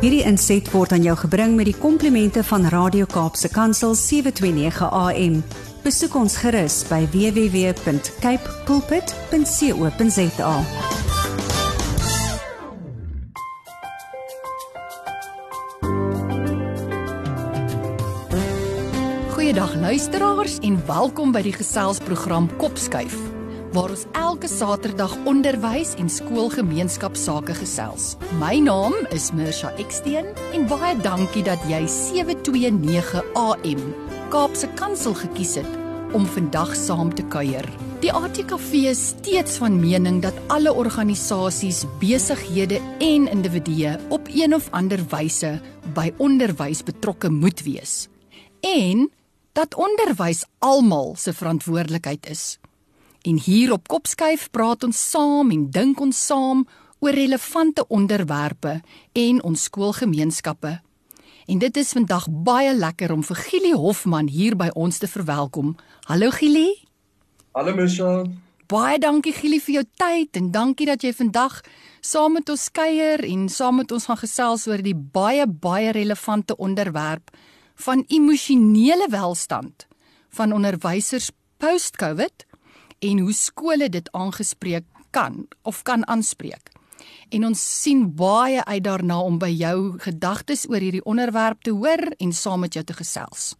Hierdie inset word aan jou gebring met die komplimente van Radio Kaapse Kansel 729 AM. Besoek ons gerus by www.cape pulpit.co.za. Goeiedag luisteraars en welkom by die geselsprogram Kopskuif waar ons elke Saterdag onderwys en skoolgemeenskapsake gesels. My naam is Mirsha Eksteen en baie dankie dat jy 729 AM Kaapse Kansel gekies het om vandag saam te kuier. Die ATKV is steeds van mening dat alle organisasies, besighede en individue op een of ander wyse by onderwys betrokke moet wees en dat onderwys almal se verantwoordelikheid is. En hier op Kopskuif praat ons saam en dink ons saam oor relevante onderwerpe en ons skoolgemeenskappe. En dit is vandag baie lekker om vir Gili Hofman hier by ons te verwelkom. Hallo Gili. Hallo Misha. Baie dankie Gili vir jou tyd en dankie dat jy vandag saam met ons kuier en saam met ons gaan gesels oor die baie baie relevante onderwerp van emosionele welstand van onderwysers post-COVID en hoe skole dit aangespreek kan of kan aanspreek. En ons sien baie uit daarna om by jou gedagtes oor hierdie onderwerp te hoor en saam met jou te gesels.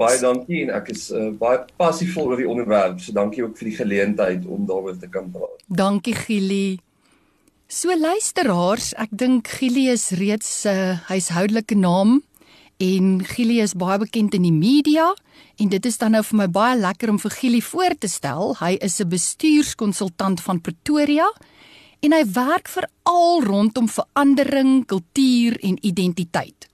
Baie dankie en ek is uh, baie passievol oor die onderwerp. So dankie ook vir die geleentheid om daaroor te kan praat. Dankie Gili. So luisteraars, ek dink Gili is reeds 'n uh, huishoudelike naam en Gili is baie bekend in die media en dit is dan nou vir my baie lekker om vir Gili voor te stel. Hy is 'n bestuurskonsultant van Pretoria en hy werk veral rondom verandering, kultuur en identiteit.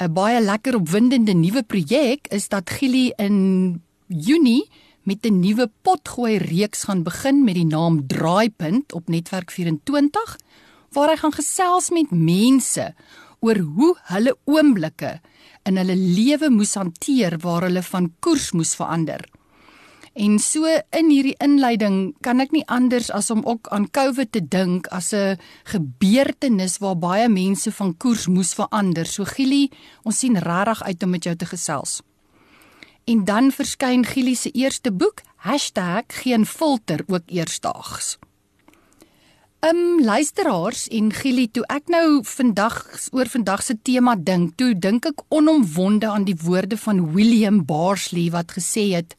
'n Baie lekker opwindende nuwe projek is dat Gili in Junie met 'n nuwe potgooi reeks gaan begin met die naam Draaipunt op Netwerk 24 waar hy gaan gesels met mense oor hoe hulle oomblikke in hulle lewe moes hanteer waar hulle van koers moes verander. En so in hierdie inleiding kan ek nie anders as om ook aan COVID te dink as 'n gebeurtenis waar baie mense van koers moes verander. So Gili, ons sien regtig uit om met jou te gesels. En dan verskyn Gili se eerste boek, #geen_filter ook eersdaags. Ehm um, luisteraars en Gili, toe ek nou vandag oor vandag se tema dink, toe dink ek onomwonde aan die woorde van William Barsley wat gesê het: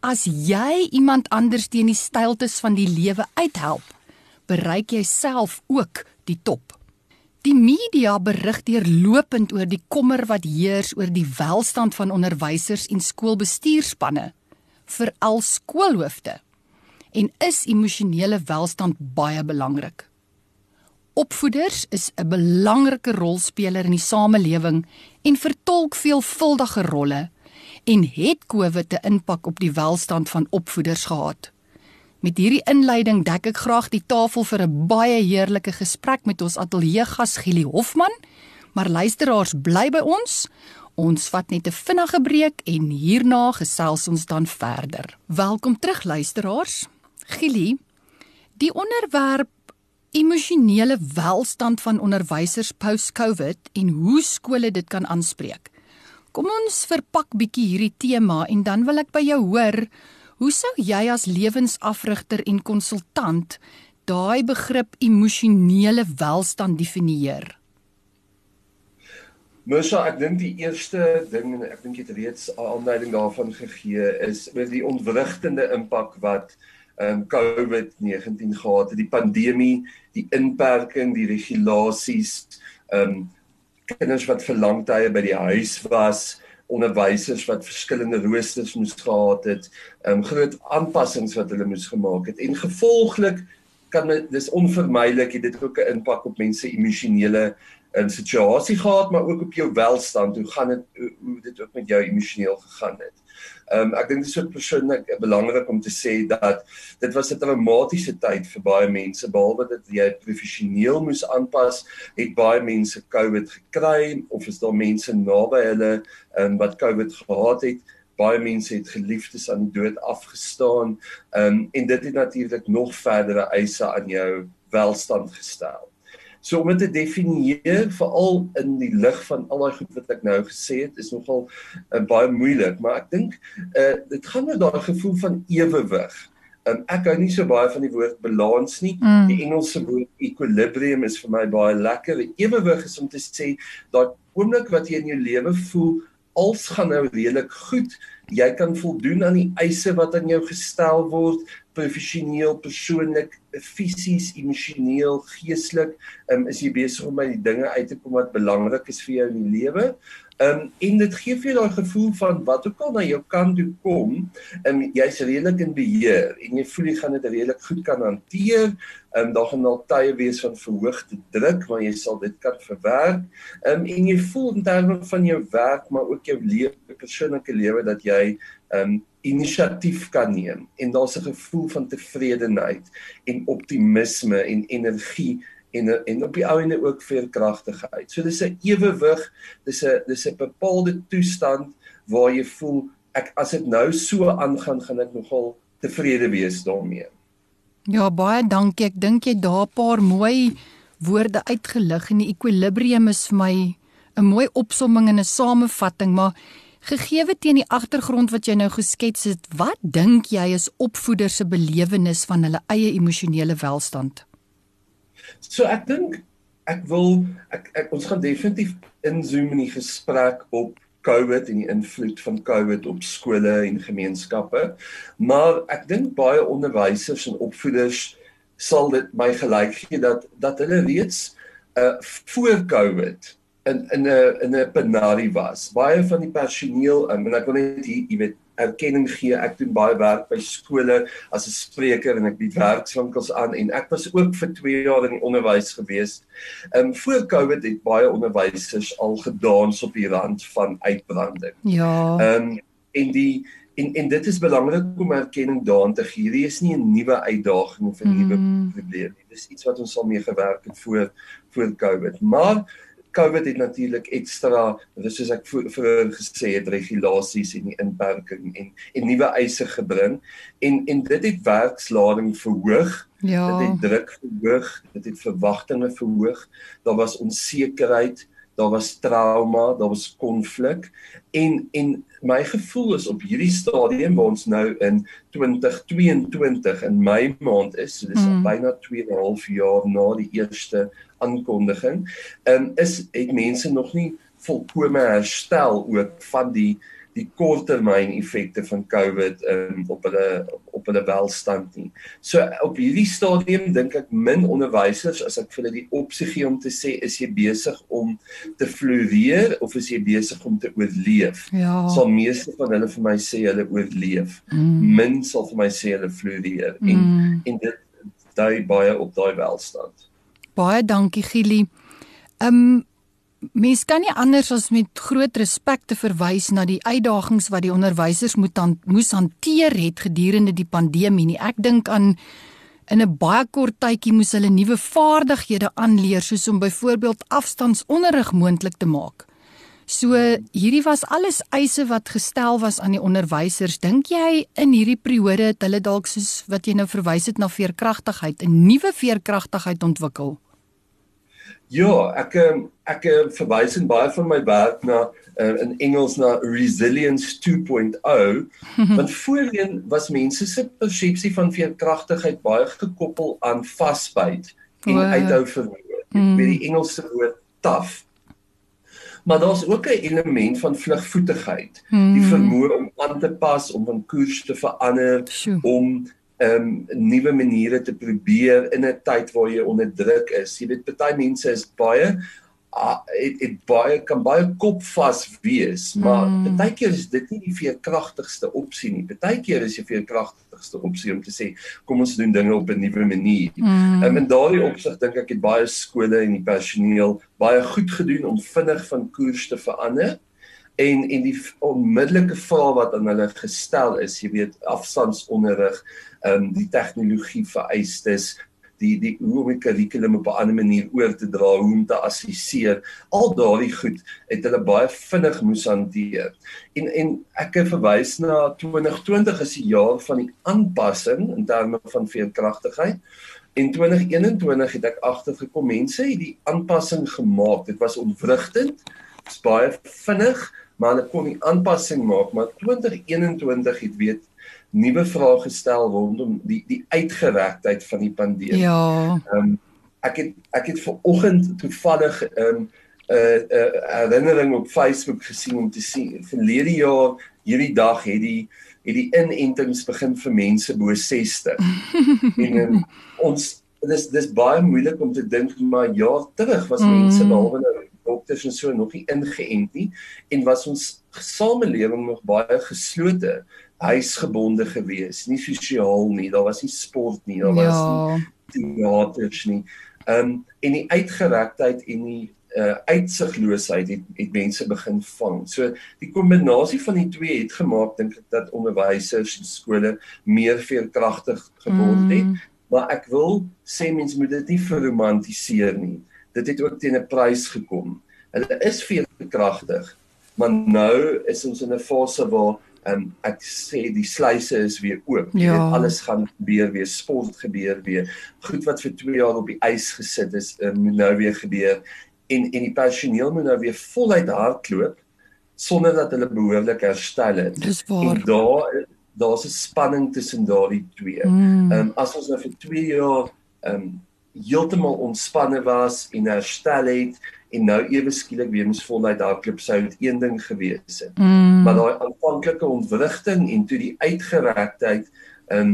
As jy iemand anders teen die styltes van die lewe uithelp, bereik jy self ook die top. Die media berig deurlopend oor die kommer wat heers oor die welstand van onderwysers en skoolbestuurspanne, veral skoolhoofde en is emosionele welstand baie belangrik. Opvoeders is 'n belangrike rolspeler in die samelewing en vertolk veelvuldige rolle en het COVID 'n impak op die welstand van opvoeders gehad. Met hierdie inleiding dek ek graag die tafel vir 'n baie heerlike gesprek met ons ateljeegas Gili Hofman. Maar luisteraars, bly by ons. Ons vat net 'n vinnige breek en hierna gesels ons dan verder. Welkom terug luisteraars. Gili, die onderwerp emosionele welstand van onderwysers post-COVID en hoe skole dit kan aanspreek. Kom ons verpak bietjie hierdie tema en dan wil ek by jou hoor, hoe sou jy as lewensafrigter en konsultant daai begrip emosionele welstand definieer? Mersa, ek dink die eerste ding en ek dink jy het reeds 'n aanduiding daarvan gegee is oor die ontwrigtende impak wat um COVID-19 gehad het, die pandemie, die inperking, die regulasies, um kinders wat vir lang tye by die huis was, onderwysers wat verskillende roosters moes gehad het, um groot aanpassings wat hulle moes gemaak het en gevolglik kan dit dis onvermydelik dit ook 'n impak op mense emosionele um, situasie gehad maar ook op jou welstand hoe gaan dit hoe dit ook met jou emosioneel gegaan het. Ehm um, ek dink dit is ook persoonlik belangrik om te sê dat dit was 'n traumatiese tyd vir baie mense behalwe dat jy professioneel moes aanpas, het baie mense COVID gekry of is daar mense naby hulle ehm um, wat COVID gehad het. Baie mense het geliefdes aan die dood afgestaan. Um, en dit het natuurlik nog verdere eise aan jou welstand gestel. So om dit te definieer veral in die lig van al daai goed wat ek nou gesê het is nogal uh, baie moeilik, maar ek dink uh, dit gaan oor daai gevoel van ewewig. Um, ek hou nie so baie van die woord balans nie. Mm. Die Engelse woord equilibrium is vir my baie lekker. Ewewig is om te sê dat oomblik wat jy in jou lewe voel als gaan nou redelik goed, jy kan voldoen aan die eise wat aan jou gestel word professioneel, persoonlik, fisies, emosioneel, geestelik, um, is jy besig om by die dinge uit te kom wat belangrik is vir jou in die lewe. Um en dit gee vir jou daai gevoel van wat ook al na jou kant toe kom, um jy's redelik in beheer en jy voel jy gaan dit redelik goed kan hanteer. Um daar gaan dalk tye wees van verhoogde druk, maar jy sal dit kan verwerk. Um en jy voel in terme van jou werk, maar ook jou lewe, persoonlike lewe dat jy um inisiatief kan neem en daar's 'n gevoel van tevredenheid en optimisme en energie en en op die ou ene ook veerkragtigheid. So dis 'n ewewig, dis 'n dis 'n bepaalde toestand waar jy voel ek as dit nou so aangaan gaan ek nogal tevrede wees daarmee. Ja, baie dankie. Ek dink jy daar 'n paar mooi woorde uitgelig en die ekwilibrium is vir my 'n mooi opsomming en 'n samevatting, maar Gegeewe teen die agtergrond wat jy nou geskets het, wat dink jy is opvoeders se belewenis van hulle eie emosionele welstand? So ek dink ek wil ek, ek ons gaan definitief inzoom in die gesprek op COVID en die invloed van COVID op skole en gemeenskappe. Maar ek dink baie onderwysers en opvoeders sal dit my gelyk gee dat dat hulle reeds uh voor COVID in in 'n in 'n penarie was. Baie van die personeel um, en ek wil net hier, jy weet, erkenning gee. Ek doen baie werk by skole as 'n spreker en ek bied werkswinkels aan en ek was ook vir 2 jaar in die onderwys gewees. Ehm um, voor Covid het baie onderwysers al gedans op die rand van uitbranding. Ja. Ehm um, en die en en dit is belangrik om erkenning daaraan te gee. Hier is nie 'n nuwe uitdaging of 'n mm. nuwe probleem nie. Dis iets wat ons al mee gewerk het voor voor Covid. Maar COVID het natuurlik ekstra, dis soos ek vroeër gesê het, regulasies en die inperking en en nuwe eise gebring en en dit het werkslading verhoog. Ja. Dit het druk verhoog, dit het verwagtinge verhoog. Daar was onsekerheid, daar was trauma, daar was konflik en en my gevoel is op hierdie stadium waar ons nou in 2022 in Mei maand is, so dis mm. byna 2 en 'n half jaar na die eerste aankondiging, um, is het mense nog nie volkome herstel ook van die die korttermyn effekte van COVID um, op hulle op hulle welstand nie. So op hierdie stadium dink ek min onderwysers as ek vir hulle die opsie gee om te sê is jy besig om te floreer of is jy besig om te oorleef? Ja. Sal meeste van hulle vir my sê hulle oorleef. Mm. Min sal vir my sê hulle floreer en mm. en dit dui baie op daai welstand. Baie dankie Gili. Ehm um, mens kan nie anders as met groot respek te verwys na die uitdagings wat die onderwysers moet aan moes hanteer het gedurende die pandemie nie. Ek dink aan in 'n baie kort tydjie moes hulle nuwe vaardighede aanleer soos om byvoorbeeld afstandsonderrig moontlik te maak. So hierdie was alles eise wat gestel was aan die onderwysers. Dink jy in hierdie periode het hulle dalk soos wat jy nou verwys het na veerkragtigheid, 'n nuwe veerkragtigheid ontwikkel? Ja, ek ehm, ek ehm, verwys in baie van my werk na uh, in Engels na resilience 2.0 want voorheen was mense se persepsie van veerkragtigheid baie gekoppel aan vasbyt en wow. uithou vermoë. Mm. Met die Engelse woord tough. Maar daar's ook 'n element van vlugvoetigheid, mm. die vermoë om aan te pas, om van koers te verander, Sjoe. om ehm um, nuwe maniere te probeer in 'n tyd waar jy onder druk is. Jy weet baie mense is baie uh, het, het baie kan baie kopvas wees, maar mm. baie keer is dit nie die veerkragtigste opsie nie. Baie keer is die veerkragtigste opsie om te sê kom ons doen dinge op 'n nuwe manier. Mm. Um, in daardie opsig dink ek het baie skole en die personeel baie goed gedoen om vinnig van koers te verander en en die onmiddellike vraag wat aan hulle gestel is, jy weet afstandsonderrig, ehm um, die tegnologie vereistes, die die hoe om die kurrikulum op 'n ander manier oor te dra, hoe om te assesseer, al daardie goed het hulle baie vinnig moes hanteer. En en ek verwys na 2020 is die jaar van die aanpassing in terme van veerkragtigheid in 2021 het ek agtergekom mense het die aanpassing gemaak. Dit was ontwrigtend. Dit's baie vinnig, maar hulle kon die aanpassing maak, maar 2021 het weet nuwe vrae gestel rondom die die uitgerektheid van die pandemie. Ja. Ehm um, ek het ek het ver oggend toevallig ehm um, 'n uh, uh, herinnering op Facebook gesien om te sien verlede jaar hierdie dag het die het die inentings begin vir mense bo 60. en um, ons dis dis baie moeilik om te dink maar jaar terug was mense mm. behalwe nou dokters en so nog nie ingeënt nie en was ons samelewing nog baie geslote huisgebonde gewees, nie sosiaal nie, daar was nie sport nie, daar was ja. nie teaters nie. Ehm um, en die uitgerektheid en die uh uitsigloosheid het het mense begin vang. So die kombinasie van die twee het gemaak dink ek dat onderwysers en skole meer veerkragtig geword het. Mm. Maar ek wil sê mense moet dit nie verromantiseer nie. Dit het ook teen 'n prys gekom. Hulle is veerkragtig, maar nou is ons in 'n fase waar um, ek sê die sluise is weer oop. Ja. Weet, alles gaan gebeur weer, sport gebeur weer. Goed wat vir 2 jaar op die ys gesit is, um, moet nou weer gebeur en en die personeel moet nou weer voluit hardloop sonder dat hulle behoorlik herstel het. Dis waar. En daar daar's 'n spanning tussen daardie twee. Ehm mm. um, as ons nou vir 2 jaar ehm um, heeltemal ontspanne was en herstel het en nou ewe skielik weer ons voluit hardloop sou dit een ding gewees het. Mm. Maar daai aanvanklike ontwrigting en toe die uitgerektheid um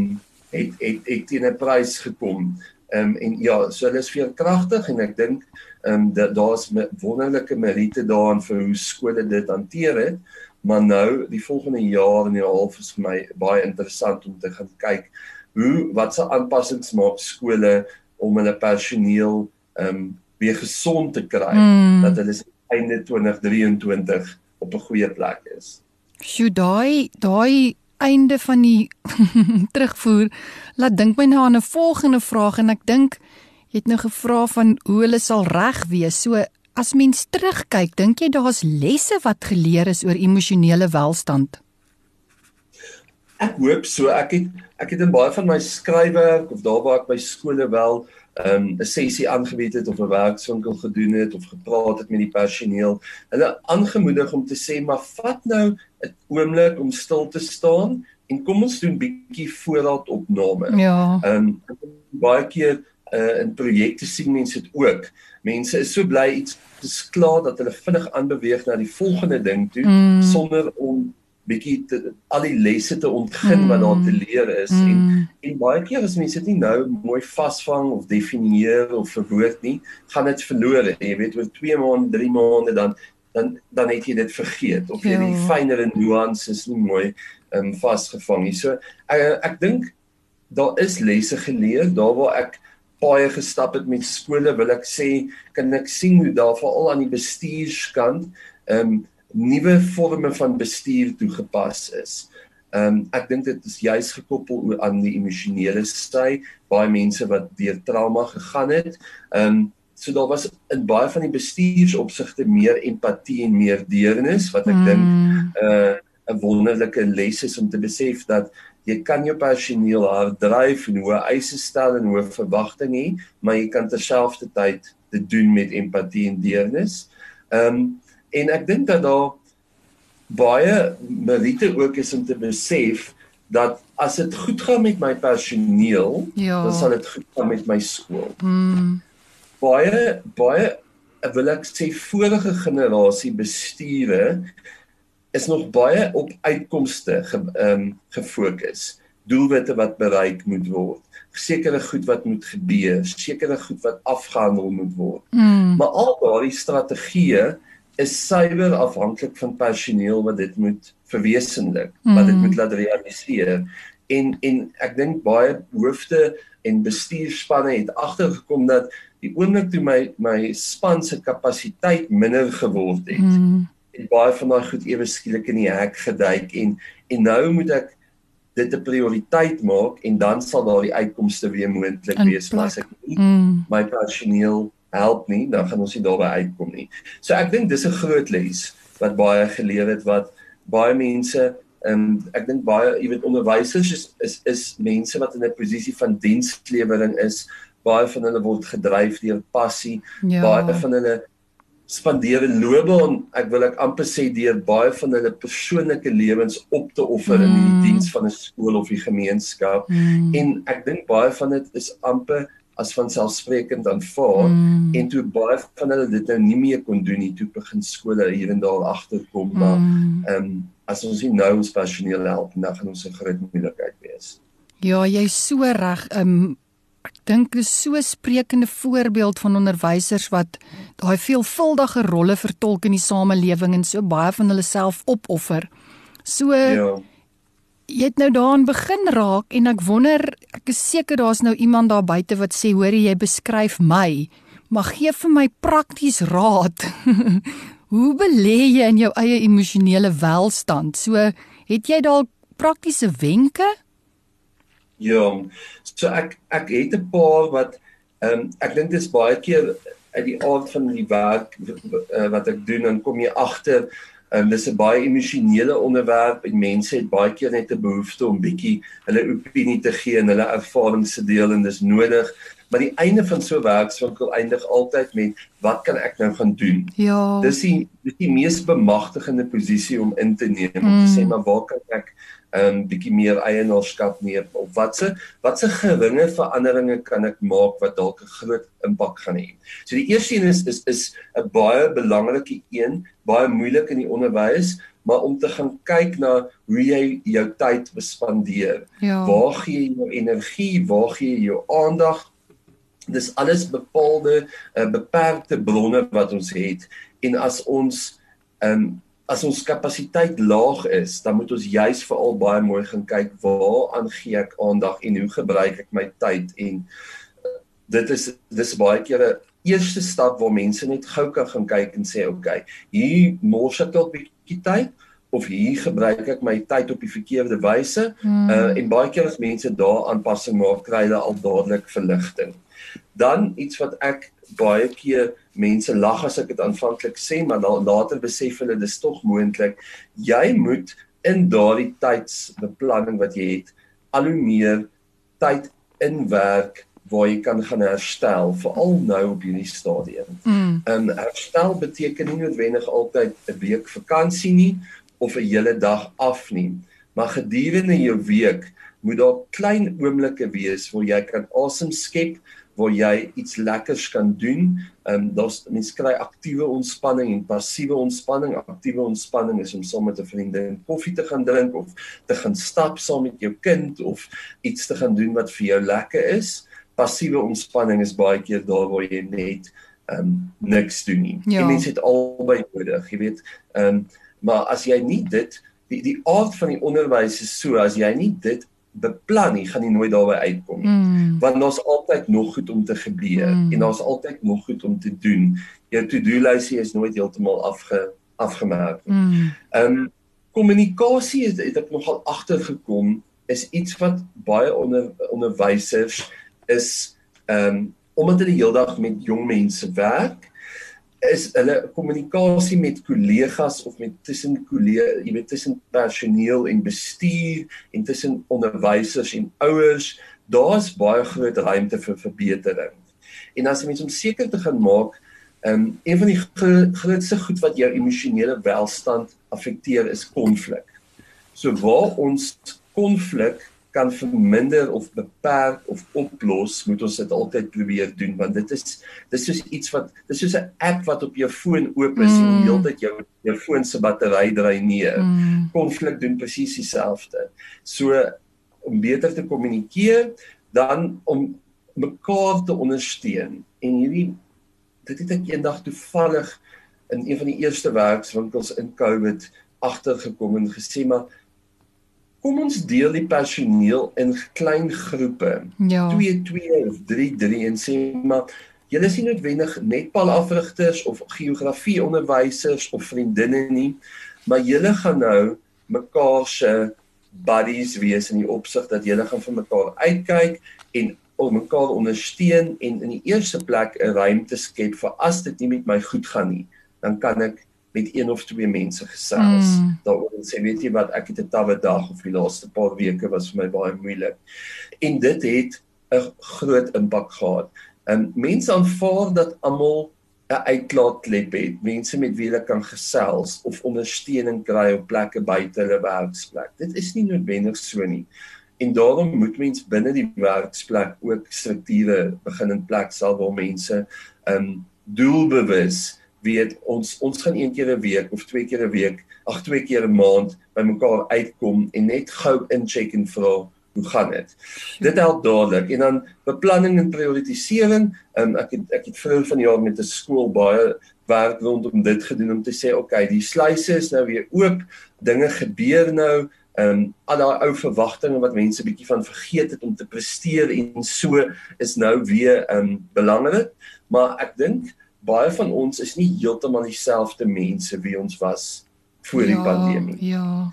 het het het teen 'n prys gekom. Um en ja, so hulle is veerkragtig en ek dink um dat daar's wonderlike meriete daarin vir hoe skole dit hanteer het. Maar nou die volgende jaar en 'n half is vir my baie interessant om te gaan kyk hoe wat se aanpassings maak skole om hulle personeel um weer gesond te kry mm. dat hulle einde 2023 op 'n goeie plek is. Sjoe daai daai einde van die terugvoer laat dink my nou aan 'n volgende vraag en ek dink jy het nou gevra van hoe hulle sal reg wees. So as mens terugkyk, dink jy daar's lesse wat geleer is oor emosionele welstand? Ek hoop so. Ek het ek het in baie van my skryfwerk of daar waar ek by skole wel um, 'n sessie aangebied het of 'n werkswinkel gedoen het of gepraat het met die personeel. Hulle aangemoedig om te sê maar vat nou 'n oomblik om stil te staan en kom ons doen bietjie voorraadopname. Ja. Ehm um, baie keer uh, in projekte sien mense dit ook. Mense is so bly iets is klaar dat hulle vinnig aanbeweeg na die volgende ding toe mm. sonder om bietjie al die lesse te ontgin mm. wat daar te mm. leer is mm. en en baie keer as mense dit nie nou mooi vasvang of definieer of verwoord nie, gaan dit verlore. Jy weet oor 2 maande, 3 maande dan dan dan het jy dit vergeet of jy ja. die fynere nuances nie mooi um, vasgevang nie. So ek ek dink daar is lesse geleer daar waar ek baie gestap het met skole wil ek sê kan ek sien hoe daar veral aan die bestuurskant ehm um, nuwe forme van bestuur toegepas is. Ehm um, ek dink dit is juis gekoppel aan die emosionele sy, baie mense wat deur trauma gegaan het. Ehm um, so daar was in baie van die bestuursopsigte meer empatie en meer deernis wat ek mm. dink 'n uh, 'n wonderlike les is om te besef dat jy kan jou personeel hardryf en hoë eise stel en hoë verwagtinge hê, maar jy kan terselfdertyd dit doen met empatie en deernis. Ehm um, en ek dink dat daar baie meriete ook is om te besef dat as dit goed gaan met my personeel, ja. dan sal dit goed gaan met my skool. Mm. Baie baie wil ek sê vorige generasie besture is nog baie op uitkomste ge, um, gefokus. Doelwitte wat bereik moet word, sekere goed wat moet gebeur, sekere goed wat afgehandel moet word. Mm. Maar al daardie strategieë is suiwer afhanklik van personeel wat dit moet verwesenlik, mm. wat dit moet laat realiseer. En en ek dink baie hoofde en bestuurspanne het agtergekom dat die oomblik toe my my span se kapasiteit minder geword het, mm. het baie van daai goed ewe skielik in die hek geduik en en nou moet ek dit 'n prioriteit maak en dan sal daar die uitkomste weer moontlik wees as ek nie mm. my personeel help nie, dan gaan ons nie daarby uitkom nie. So ek dink dis 'n groot les wat baie geleer het wat baie mense en ek dink baie jy weet onderwysers is is is mense wat in 'n posisie van dienslewering is baie van hulle word gedryf deur passie. Ja. Baie van hulle spandeer loopbaan, ek wil ek amper sê deur baie van hulle persoonlike lewens op te offer mm. in die mm. diens van 'n skool of die gemeenskap. Mm. En ek dink baie van dit is amper as van selfsprekend aanvaar mm. en toe baie van hulle dit nou nie meer kon doen nie, toe begin skole hier en daar agterkom maar mm. ehm um, as ons nie nou ons personeel help, dan gaan ons 'n groot moeilikheid wees. Ja, jy's so reg. Ehm um, ek dink dis so 'n sprekende voorbeeld van onderwysers wat daai veelvuldige rolle vertolk in die samelewing en so baie van hulle self opoffer. So Ja. Jy het nou daaraan begin raak en ek wonder, ek is seker daar's nou iemand daar buite wat sê, "Hoor jy beskryf my, maar gee vir my prakties raad." Hoe belê jy in jou eie emosionele welstand? So, het jy dalk praktiese wenke? Ja. So ek ek het 'n paar wat um, ek dink dit is baie keer uit die aard van die werk uh, wat ek doen dan kom jy agter um, dis 'n baie emosionele onderwerp en mense het baie keer net 'n behoefte om bietjie hulle opinie te gee en hulle ervarings te deel en dis nodig maar die einde van so 'n werkswinkel eindig altyd met wat kan ek nou gaan doen ja dis die dis die mees bemagtigende posisie om in te neem om mm. te sê maar waar kan ek 'n um, bietjie meer eienaarskap neem of watse watse geringe veranderinge kan ek maak wat dalk 'n groot impak gaan hê. So die eerste een is is is 'n baie belangrike een, baie moeilik in die onderwys, maar om te gaan kyk na hoe jy jou tyd bespandeer. Ja. Waar gee jy jou energie, waar gee jy jou aandag? Dis alles bepaalde uh, beperkte bronne wat ons het en as ons um, as ons kapasiteit laag is, dan moet ons juis veral baie mooi gaan kyk waaraan gee ek aandag en hoe gebruik ek my tyd en uh, dit is dis baie keer 'n eerste stap waar mense net gou kan gaan kyk en sê okay, hier mors ek dalk bietjie tyd of hier gebruik ek my tyd op die verkeerde wyse hmm. uh, en baie keer as mense daar aanpassing maak, kry hulle al dadelik verligting. Dan iets wat ek baie keer mense lag as ek dit aanvanklik sê, maar dan later besef hulle dis tog moontlik. Jy moet in daardie tydsbeplanning wat jy het, al hoe meer tyd inwerk waar jy kan gaan herstel, veral nou op hierdie stadium. Mm. En herstel beteken nie noodwendig altyd 'n week vakansie nie of 'n hele dag af nie, maar gedurende jou week moet daar klein oomblikke wees waar jy kan asem skep, waar jy iets lekkers kan doen. Ehm um, daar's mense kry aktiewe ontspanning en passiewe ontspanning. Aktiewe ontspanning is om saam met 'n vriendin koffie te gaan drink of te gaan stap saam met jou kind of iets te gaan doen wat vir jou lekker is. Passiewe ontspanning is baie keer daar waar jy net ehm um, niks doen nie. Ja. Mense het albei nodig, jy weet. Ehm um, maar as jy nie dit die die aard van die onderwys is so as jy nie dit beplan nie, gaan jy nooit daarby uitkom nie. Mm. Want daar's altyd nog goed om te gebeur mm. en daar's altyd nog goed om te doen. Jou to-do lysie is nooit heeltemal afge afgemerk nie. Mm. Ehm um, kommunikasie het, het ek nogal agtergekom is iets wat baie onder onderwysers is ehm um, omdat hulle heeldag met jong mense werk is hulle kommunikasie met kollegas of met tussen kollegas, jy weet tussen personeel en bestuur en tussen onderwysers en ouers, daar's baie groot ruimte vir verbetering. En as jy mens om seker te gaan maak, um, een van die grootste goed wat jou emosionele welstand affekteer is konflik. So waar ons konflik kan verminder of beperk of oplos, moet ons dit altyd probeer doen want dit is dis soos iets wat dis soos 'n app wat op jou foon oop is mm. en heeltyd jou jou foon se battery dreineer. Mm. Konflik doen presies dieselfde. So om beter te kommunikeer, dan om mekaar te ondersteun en hierdie dit het ek eendag toevallig in een van die eerste werkswinkels in COVID agtergekom en gesê maar kom ons deel die personeel in klein groepe. Ja. 2 2 of 3 3 en sê maar julle is nie noodwendig netbal afrigters of geografie onderwysers of vriendinne nie, maar julle gaan nou mekaar se buddies wees in die opsig dat julle gaan vir mekaar uitkyk en om mekaar ondersteun en in die eerste plek 'n ruimte skep vir as dit nie met my goed gaan nie, dan kan ek met een of twee mense gesels mm. daaroor en sê weet jy wat ek het 'n tawwe dag of die laaste paar weke was vir my baie moeilik. En dit het 'n groot impak gehad. En mense aanvaar dat almal 'n uitlaatklep het, mense met wie hulle kan gesels of ondersteuning kry op plekke buite hulle werksplek. Dit is nie noodwendig so nie. En daarom moet mens binne die werksplek ook strukture begin in plek sal waar mense um doelbewus weet ons ons gaan een keer 'n week of twee keer 'n week, ag twee keer 'n maand bymekaar uitkom en net gou incheck en vra hoe gaan dit? Dit help dadelik. En dan beplanning en prioritisering. Um, ek het ek het vroeër van die jaar met 'n skool baie werk rondom dit gedoen om te sê, okay, die sluise is nou weer oop. Dinge gebeur nou. Ehm um, al daai ou verwagtinge wat mense bietjie van vergeet het om te presteer en so is nou weer ehm um, belangrik. Maar ek dink baie van ons is nie heeltemal dieselfde mense wie ons was voor ja, die pandemie. Ja.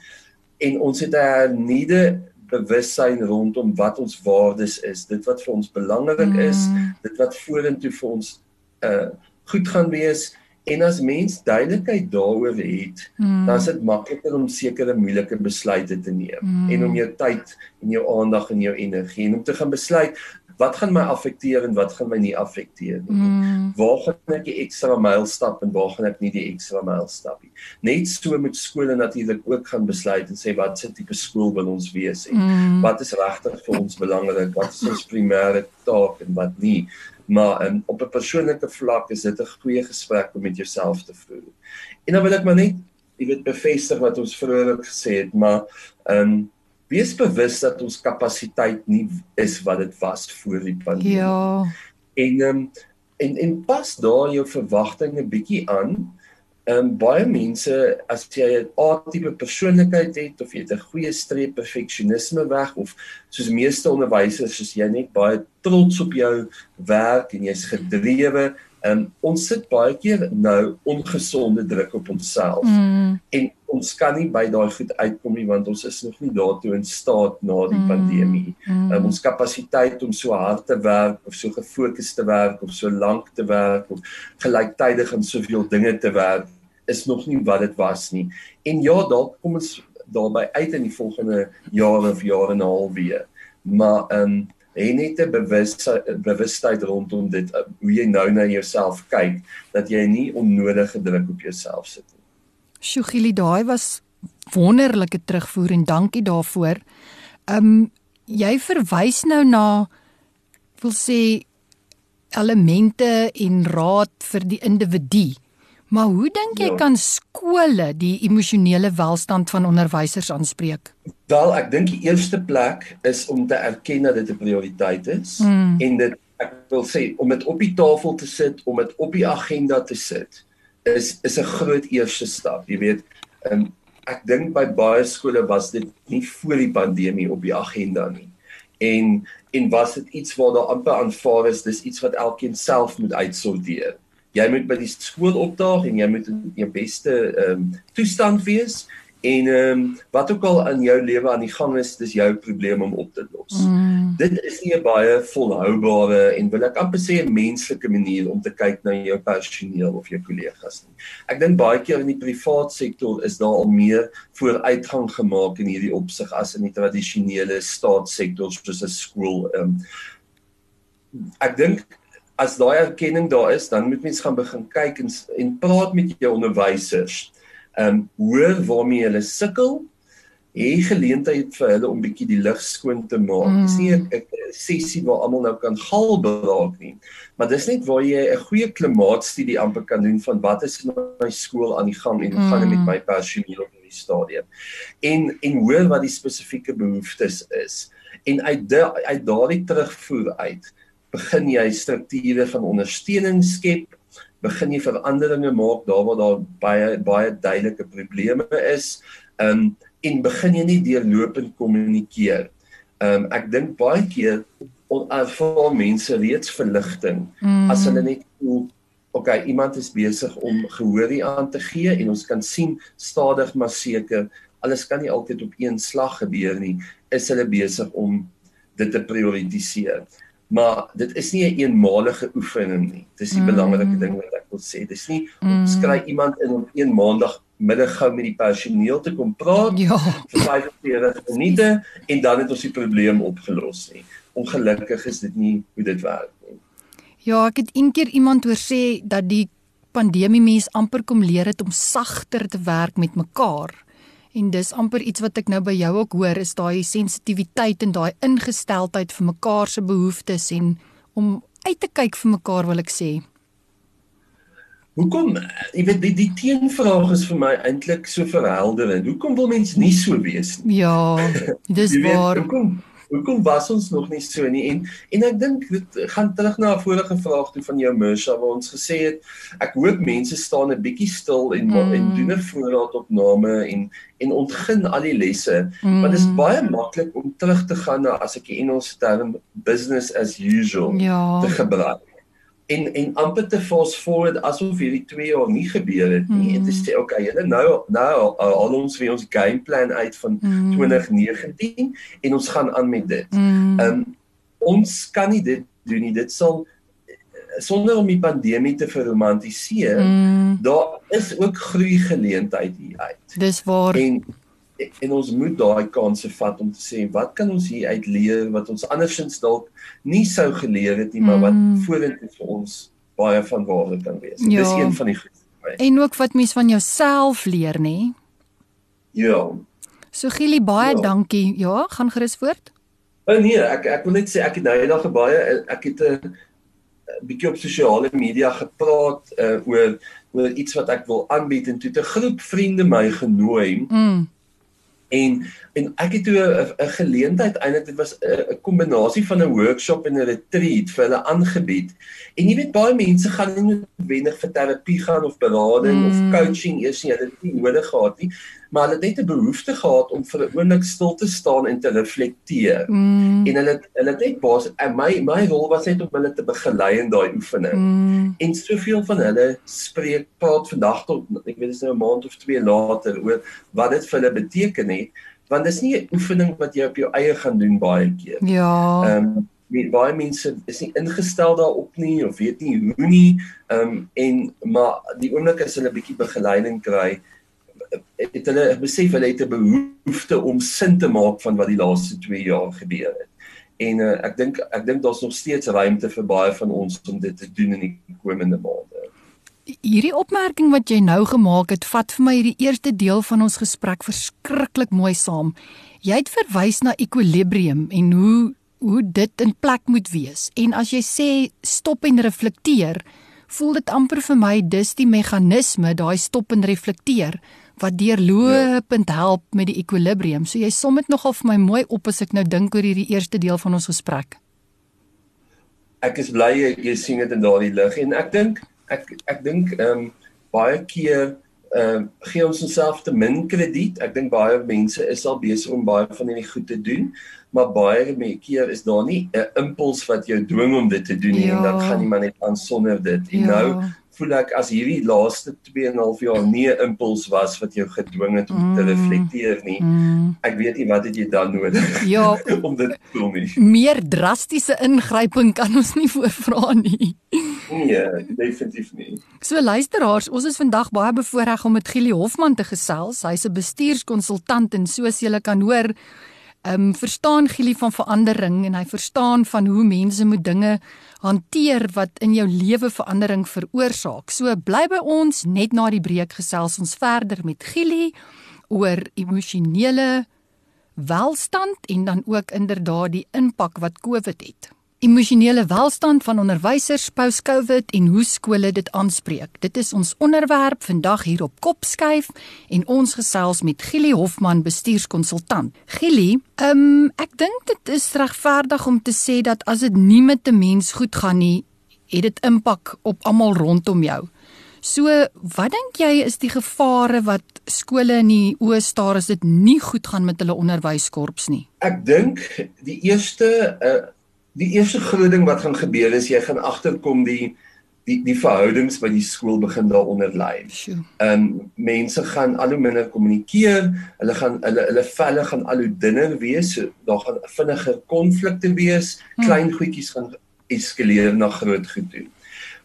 En ons het 'n nuide bewussyn rondom wat ons waardes is, dit wat vir ons belangrik mm. is, dit wat vorentoe vir ons uh goed gaan wees en as mens duidelikheid daaroor het, mm. dan is dit makliker om sekere moeilike besluite te neem mm. en om jou tyd en jou aandag en jou energie en om te gaan besluit wat gaan my affekteer en wat gaan my nie affekteer nie. Mm. Waar gaan ek die ekstra myl stap en waar gaan ek nie die ekstra myl stap nie. Net so met skole natuurlik ook gaan besluit en sê wat se tipe skool wil ons wees en mm. wat is regtig vir ons belangrik, wat is ons primêre taak en wat nie. Maar um, op 'n persoonlike vlak is dit 'n goeie gesprek om met jouself te voer. En dan wil ek maar net jy weet bevestig wat ons vroeër gesê het, maar ehm um, wees bewus dat ons kapasiteit nie is wat dit was voor die pandemie. Ja. En ehm um, en en pas daar jou verwagtinge bietjie aan. Ehm um, baie mense as jy 'n A-tipe persoonlikheid het of jy 'n goeie streep perfeksionisme weg of soos meeste onderwysers is jy net baie trots op jou werk en jy's gedrewe. Ehm um, ons sit baie keer nou ongesonde druk op onsself. Mm. En ons kan nie by daai goed uitkom nie want ons is nog nie daartoe in staat na die mm, pandemie. Mm. Um, ons kapasiteit om so hard te werk of so gefokus te werk of so lank te werk of gelyktydig aan soveel dinge te werk is nog nie wat dit was nie. En ja, dalk kom ons daarby uit in die volgende jare of jare en 'n half weer. Maar ehm um, en net 'n bewustheid bewustheid rondom dit hoe jy nou na jouself kyk dat jy nie onnodige druk op jouself sit nie. Shugili daai was wonderlike terugvoer en dankie daarvoor. Um jy verwys nou na wil sê elemente en raad vir die individu. Maar hoe dink jy ja. kan skole die emosionele welstand van onderwysers aanspreek? Wel, ek dink die eerste plek is om te erken dat dit 'n prioriteit is mm. en dit ek wil sê om dit op die tafel te sit, om dit op die agenda te sit is is 'n groot eerste stap. Jy weet, um, ek dink by baie skole was dit nie voor die pandemie op die agenda nie. En en was dit iets waar daar amper aanvaar is, dis iets wat elkeen self moet uitsorteer. Jy moet by die skool opdaag en jy moet in jou beste ehm um, toestand wees En ehm um, wat ook al in jou lewe aan die gang is, dis jou probleem om op te los. Mm. Dit is nie 'n baie volhoubare en wil ek amper sê 'n menslike manier om te kyk na jou personeel of jou kollegas nie. Ek dink baie keer in die privaat sektor is daar al meer vooruitgang gemaak in hierdie opsig as in die tradisionele staatssektor soos 'n skool. Ehm um, ek dink as daai erkenning daar is, dan moet mens gaan begin kyk en en praat met jou onderwysers ehm um, hoor waarmee hulle sukkel hê geleentheid vir hulle om bietjie die lug skoon te maak. Mm. Dis nie 'n sessie waar almal nou kan gal beraak nie, maar dis net waar jy 'n goeie klimaatstudie amper kan doen van wat is in my skool aan die gang en hoe mm. gaan dit met my personeel op die stadium. En en hoor wat die spesifieke behoeftes is. En uit de, uit daardie terugvoer uit begin jy strukture van ondersteuning skep begin jy veranderinge maak daar waar daar baie baie duidelike probleme is. Um, en begin jy nie deurlopend kommunikeer. Um, ek dink baie keer onervare mense reeds verligting mm. as hulle net voel okay, iemand is besig om gehoor hier aan te gee en ons kan sien stadig maar seker alles kan nie altyd op een slag gebeur nie. Is hulle besig om dit te prioritiseer? Maar dit is nie 'n een eenmalige oefening nie. Dis die mm. belangrike ding wat ek wil sê. Dis nie mm. ons kry iemand in op een maandag middag gou met die personeel te kom praat ja. vir 45 minute en dan het ons die probleem opgelos nie. ongelukkig is dit nie hoe dit werk nie. Ja, ek het eendag iemand hoor sê dat die pandemie mens amper kom leer het om sagter te werk met mekaar. En dis amper iets wat ek nou by jou ook hoor, is daai sensitiwiteit en daai ingesteldheid vir mekaar se behoeftes en om uit te kyk vir mekaar wil ek sê. Hoekom jy weet die, die teenvraag is vir my eintlik so verhelderend. Hoekom wil mens nie so wees nie? Ja, dis weet, waar. Hoekom hoekom was ons nog nie so nie? En en ek dink dit gaan terug na 'n vorige vraag toe van jou Mersha waar ons gesê het ek hoop mense staan 'n bietjie stil en mm. en doen 'n voorraadopname en en ontgin al die lesse. Mm. Want dit is baie maklik om terug te gaan na as ek die Engelse term business as usual Ja. te gebruik en en amper te fast forward asof hierdie 2 jaar nie gebeur het nie. Mm. En te sê okay, julle nou nou al ons weer ons gameplan uit van mm. 2019 en ons gaan aan met dit. Mm. Ehm um, ons kan nie dit doen nie. Dit sal sonder om die pandemie te verromantiseer, Mm. daar is ook groei geleentheid hier uit. Dis waar. En en ons moet daai kanse vat om te sê wat kan ons hier uit leer wat ons andersins dalk nie sou geleer het nie, maar wat Mm. vorentoe vir ons baie van waarde kan wees. Ja. Dis een van die goed. En ook wat mens van jouself leer, nê? Ja. So Gielie, baie Ja. dankie. Ja, gaan gerus voort. O nee, ek ek wil net sê ek het nou eendag baie ek het 'n bietjie op sosiale media gepraat uh, oor oor iets wat ek wil aanbied en toe 'n groep vriende my genooi Mm. En en ek het toe 'n geleentheid eintlik dit was 'n 'n kombinasie van 'n workshop en 'n retreat vir hulle aangebied. En jy weet baie mense gaan nie noodwendig vir terapie gaan of berading mm. Of coaching eers nie, hulle het nie nodig gehad nie, maar hulle het net 'n behoefte gehad om vir 'n oomblik stil te staan en te reflekteer. Mm. En hulle hulle het net bas my my rol was net om hulle te begelei in daai oefening. Mm. En soveel van hulle spreek praat vandag tot ek weet dit is nou 'n maand of 2 later oor wat dit vir hulle beteken het, want dis nie 'n oefening wat jy op jou eie gaan doen baie keer. Ja. Ehm um, weet baie mense is nie ingestel daarop nie of weet nie hoe nie. Ehm um, en maar die oomblik as hulle 'n bietjie begeleiding kry, het hulle besef hulle het 'n behoefte om sin te maak van wat die laaste 2 jaar gebeur het. En uh, ek dink ek dink daar's nog steeds ruimte vir baie van ons om dit te doen in die komende maande. Hierdie opmerking wat jy nou gemaak het, vat vir my hierdie eerste deel van ons gesprek verskriklik mooi saam. Jy het verwys na ekwilibrium en hoe hoe dit in plek moet wees. En as jy sê stop en reflekteer, voel dit amper vir my dis die meganisme, daai stop en reflekteer wat deurlopend help met die ekwilibrium. So jy som dit nogal vir my mooi op as ek nou dink oor hierdie eerste deel van ons gesprek. Ek is bly jy, jy sien dit in daardie lig en ek dink ek ek dink ehm um, baie keer ehm um, gee ons onsself te min krediet. Ek dink baie mense is al besig om baie van hierdie goed te doen, maar baie keer is daar nie 'n impuls wat jou dwing om dit te doen nie Ja. en dan gaan jy maar net aan sonder dit. En Ja. nou voel ek as hierdie laaste 2 en 'n half jaar nie 'n impuls was wat jou gedwing het om te Mm. reflekteer nie. Mm. Ek weet nie wat het jy dan nodig Ja, om dit te doen nie. meer drastiese ingryping kan ons nie voorvra nie. Nee, definitief nie. So luisteraars, ons is vandag baie bevoorreg om met Gielie Hofman te gesels. Hy's 'n bestuurskonsultant en soos julle kan hoor, ehm um, verstaan Gielie van verandering en hy verstaan van hoe mense moet dinge hanteer wat in jou lewe verandering veroorsaak. So bly by ons net na die breek gesels ons verder met Gielie oor emosionele welstand en dan ook inderdaad die impak wat COVID het. Emosionele welstand van onderwysers post-COVID en hoe skole dit aanspreek. Dit is ons onderwerp vandag hier op Kopskuif en ons gesels met Gielie Hofman, bestuurskonsultant. Gielie, um, ek dink dit is regverdig om te sê dat as dit nie met 'n mens goed gaan nie, het dit impak op almal rondom jou. So, wat dink jy is die gevare wat skole in die oë staar as dit nie goed gaan met hulle onderwyskorps nie? Ek dink die eerste uh die eerste groot ding wat gaan gebeur is jy gaan agterkom die die die verhoudings by die skool begin daaronder lê. Ehm um, mense gaan al hoe minder kommunikeer, hulle gaan hulle hulle velle gaan al hoe dunner wees, so daar gaan vinniger konflikte wees, Hmm. klein goedjies gaan eskaleer na groot goed toe.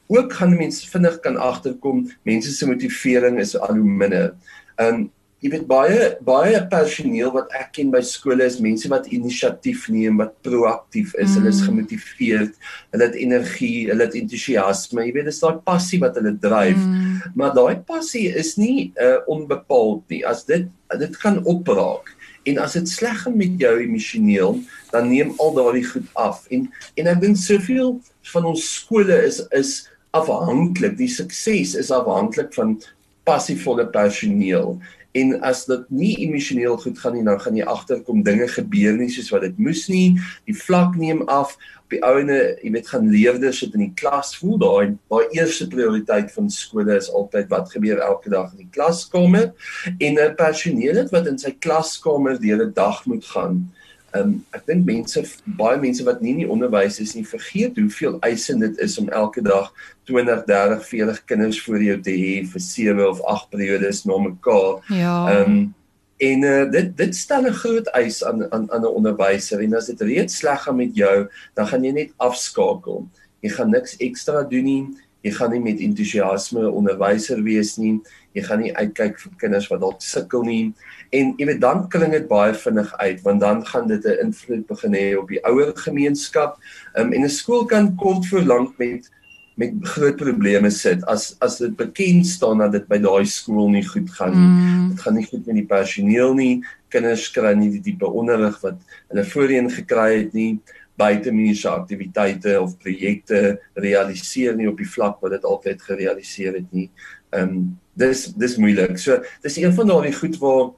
Ook gaan mense vinnig kan agterkom mense se motivering is al hoe minder. Ehm um, jy weet baie baie personeel wat ek ken by skole is mense wat inisiatief neem, wat proaktief is, mm. hulle is mm. gemotiveerd, hulle het energie, hulle het entoesiasme. Jy weet dis daai passie wat hulle dryf. Mm. Maar daai passie is nie uh, onbepaald nie. As dit dit kan opraak en as dit sleg gaan met jou emosioneel, dan neem al daardie goed af. En en ek dink soveel van ons skole is is afhanklik. Die sukses is afhanklik van passievolle personeel. En as dit nie emosioneel goed gaan nie, dan gaan jy agterkom dinge gebeur nie soos wat dit moes nie. Die vlak neem af op die ouene, jy weet gaan leerders sit in die klas voel daai daai eerste prioriteit van skole is altyd wat gebeur elke dag in die klaskamer en 'n personeel wat in sy klaskamer die hele dag moet gaan. Um, ek dink mense baie mense wat nie in die onderwys is nie vergeet hoeveel eise dit is om elke dag 20, 30, 40 kinders voor jou te hê vir 7 of 8 periodes na mekaar. Ja. Ehm um, En uh, dit dit stel 'n groot eis aan aan aan 'n onderwyser en as dit reeds sleg gaan met jou, dan gaan jy net afskakel. Jy gaan niks ekstra doen nie. Jy gaan nie met entoesiasme onderwyser wees nie. Jy gaan nie uitkyk vir kinders wat dalk sukkel nie. En jy weet dan klink dit baie vinnig uit want dan gaan dit 'n invloed begin hê op die ouer gemeenskap. Um, en 'n skool kan kort voor lank met met groot probleme sit as as dit bekend staan dat dit by daai skool nie goed gaan nie. Mm. Dit gaan nie goed met die personeel nie. Kinders kry nie die tipe onderrig wat hulle voorheen gekry het nie buite mense aktiwiteite of projekte realiseer nie op die vlak wat dit altyd gerealiseer het nie. Ehm um, dis dis moeilik. So dis een van daardie goed waar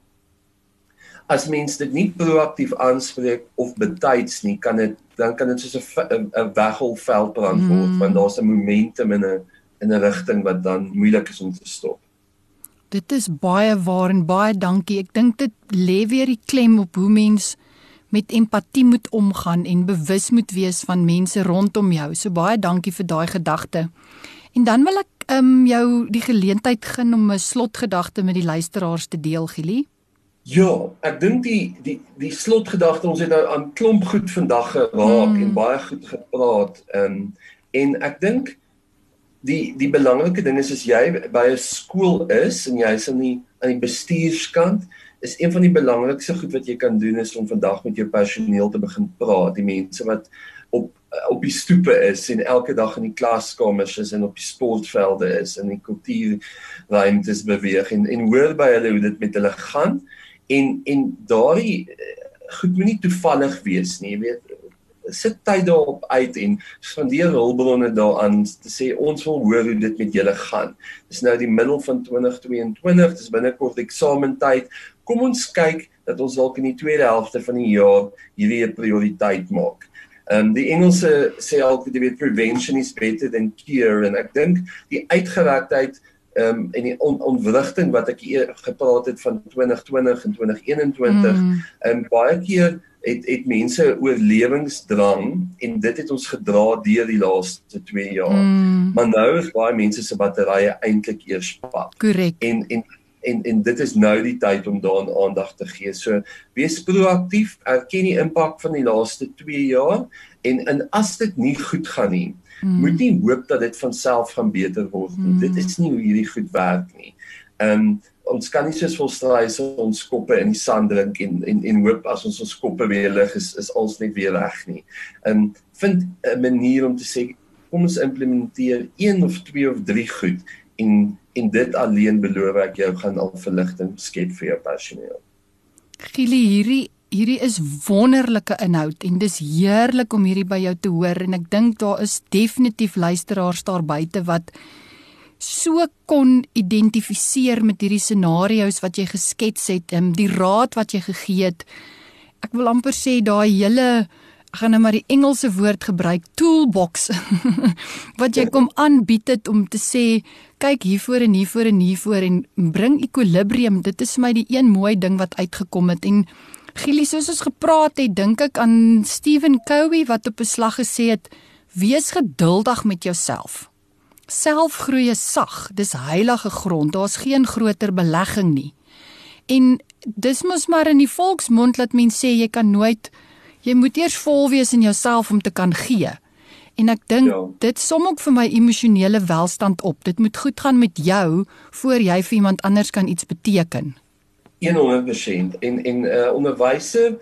as mens dit nie proaktief aanspreek of betyds nie, kan dit dan kan dit soos 'n 'n wegholveldbrand word mm. want daar's 'n momentum in 'n in 'n rigting wat dan moeilik is om te stop. Dit is baie waar en baie dankie. Ek dink dit lê weer die klem op hoe mens met empatie moet omgaan en bewus moet wees van mense rondom jou. So baie dankie vir daai gedagte. En dan wil ek um jou die geleentheid gun om 'n slotgedagte met die luisteraars te deel, Gili. Ja, ek dink die die die slotgedagte ons het nou aan klomp goed vandag geraak mm. en baie goed gepraat. Ehm um, en ek dink die die belangrike ding is as jy by 'n skool is en jy's aan die aan die bestuurskant, is een van die belangrikste goed wat jy kan doen is om vandag met jou personeel te begin praat, die mense wat op op die stoepe is en elke dag in die klaskamers is en op die sportvelde is en in kultuurruimtes beweeg en en hoor by hulle hoe dit met hulle gaan. En en daardie eh, goed moenie toevallig wees nie jy weet. Sit tyd daarop uit en spandeer hulpbronne daaraan te sê ons wil hoor hoe dit met julle gaan. Dis nou die middel van 2022 dis binnekort eksamentyd kom ons kyk dat ons dalk in die tweede helfte van die jaar hierdie 'n prioriteit maak Um die Engelse sê altyd jy weet prevention is better than cure en ek dink die uitgewerktheid ehm um, en die on, ontwrigting wat ek gepraat het van 2020 en 2021 mm. en baie keer het het mense oorlewingsdrang en dit het ons gedra deur die laaste 2 jaar. Mm. Maar nou is baie mense se batterye eintlik eers pap. Korrek. En en en en dit is nou die tyd om daaraan aandag te gee. So wees proaktief, erken die impak van die laaste 2 jaar en en as dit nie goed gaan nie, Mm. Moet nie hoop dat dit van self gaan beter word nie. Mm. Dit is nie hoe hierdie goed werk nie. Ehm um, ons kan nie soos volstraai so ons koppe in die sand drink en en en hoop as ons ons koppe weer lig is is alles net weer reg nie. Ehm um, vind 'n manier om te sê kom ons implementeer een of twee of drie goed en en dit alleen beloof ek jou gaan al verligting skep vir jou personeel. Gili hierdie hierdie is wonderlike inhoud en dis heerlik om hierdie by jou te hoor en ek dink daar is definitief luisteraars daar buite wat so kon identifiseer met hierdie scenario's wat jy geskets het en die raad wat jy gegee het. Ek wil amper sê daai hele ek gaan nou maar die Engelse woord gebruik toolbox wat jy kom aanbied het om te sê kyk hiervoor en hiervoor en hiervoor en bring ekwilibrium dit is vir my die een mooi ding wat uitgekom het en Gili soos ons gepraat het, dink ek aan Stephen Covey wat op 'n slag gesê het: "Wees geduldig met jouself. Selfgroei is sag, dis heilige grond. Daar's geen groter belegging nie." En dis mos maar in die volksmond dat mense sê jy kan nooit jy moet eers vol wees in jouself om te kan gee. En ek dink ja. dit som ook vir my emosionele welstand op. Dit moet goed gaan met jou voor jy vir iemand anders kan iets beteken. 100% en en uh onderwyser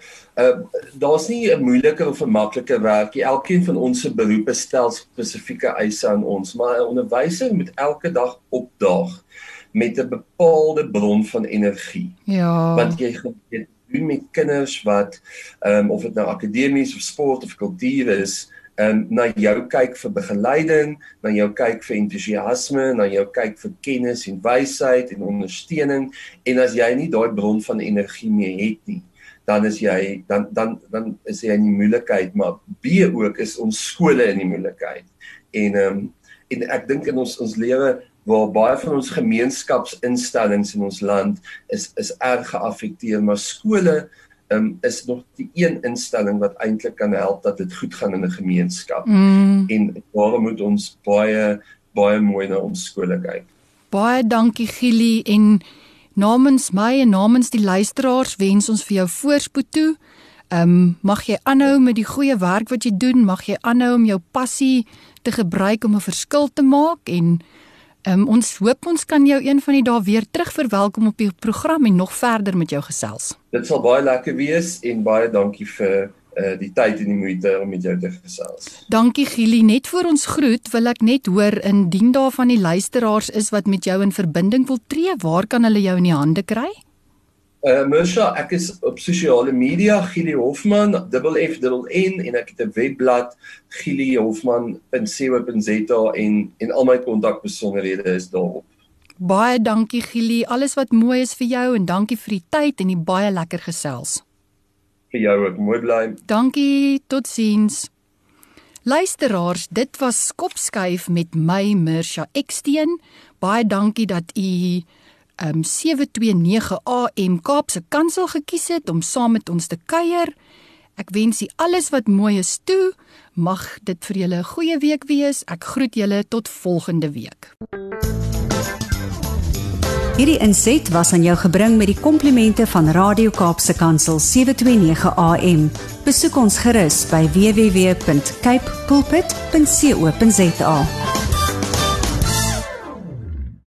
uh daar's nie 'n moeiliker of 'n makliker werkie. Elkeen van ons se beroepe stel spesifieke eise aan ons, maar 'n onderwyser moet elke dag opdaag met 'n bepaalde bron van energie. Ja. Want jy jy doen met kinders wat ehm um, of dit nou akademies of sport of kultuur is, en na jou kyk vir begeleiding, na jou kyk vir entoesiasme, na jou kyk vir kennis en wysheid en ondersteuning en as jy nie daai bron van energie meer het nie, dan is jy dan dan dan is jy in die moeilikheid, maar B ook is ons skole in die moeilikheid. En ehm um, en ek dink in ons ons lewe waar baie van ons gemeenskapsinstellings in ons land is is erg geaffekteer, maar skole um, is nog die een instelling wat eintlik kan help dat dit goed gaan in 'n gemeenskap. Mm. En waarom moet ons baie baie mooi na ons skole kyk? Baie dankie Gili en namens my en namens die luisteraars wens ons vir jou voorspoed toe. Ehm um, mag jy aanhou met die goeie werk wat jy doen, mag jy aanhou om jou passie te gebruik om 'n verskil te maak en um, ons hoop ons kan jou een van die dae weer terug verwelkom op die program en nog verder met jou gesels dit sal baie lekker wees en baie dankie vir uh die tyd en die moeite om met jou te gesels. Dankie Gili, net voor ons groet wil ek net hoor indien daar van die luisteraars is wat met jou in verbinding wil tree, waar kan hulle jou in die hande kry? Uh Mersha, ek is op sosiale media Gili Hofman, double F double N en ek het 'n webblad gilihofman.co.za en en al my kontakbesonderhede is daarop. Baie dankie Gili, alles wat mooi is vir jou en dankie vir die tyd en die baie lekker gesels. Vir jou ook mooi bly. Dankie, totsiens. Luisteraars, dit was Skopskuif met my Mirsha Eksteen. Baie dankie dat u um 729 AM Kaapse Kansel gekies het om saam met ons te kuier. Ek wens u alles wat mooi is toe. Mag dit vir julle 'n goeie week wees. Ek groet julle tot volgende week. Hierdie inset was aan jou gebring met die komplimente van Radio Kaapse Kansel 729 AM. Besoek ons gerus by www.cape pulpit.co.za.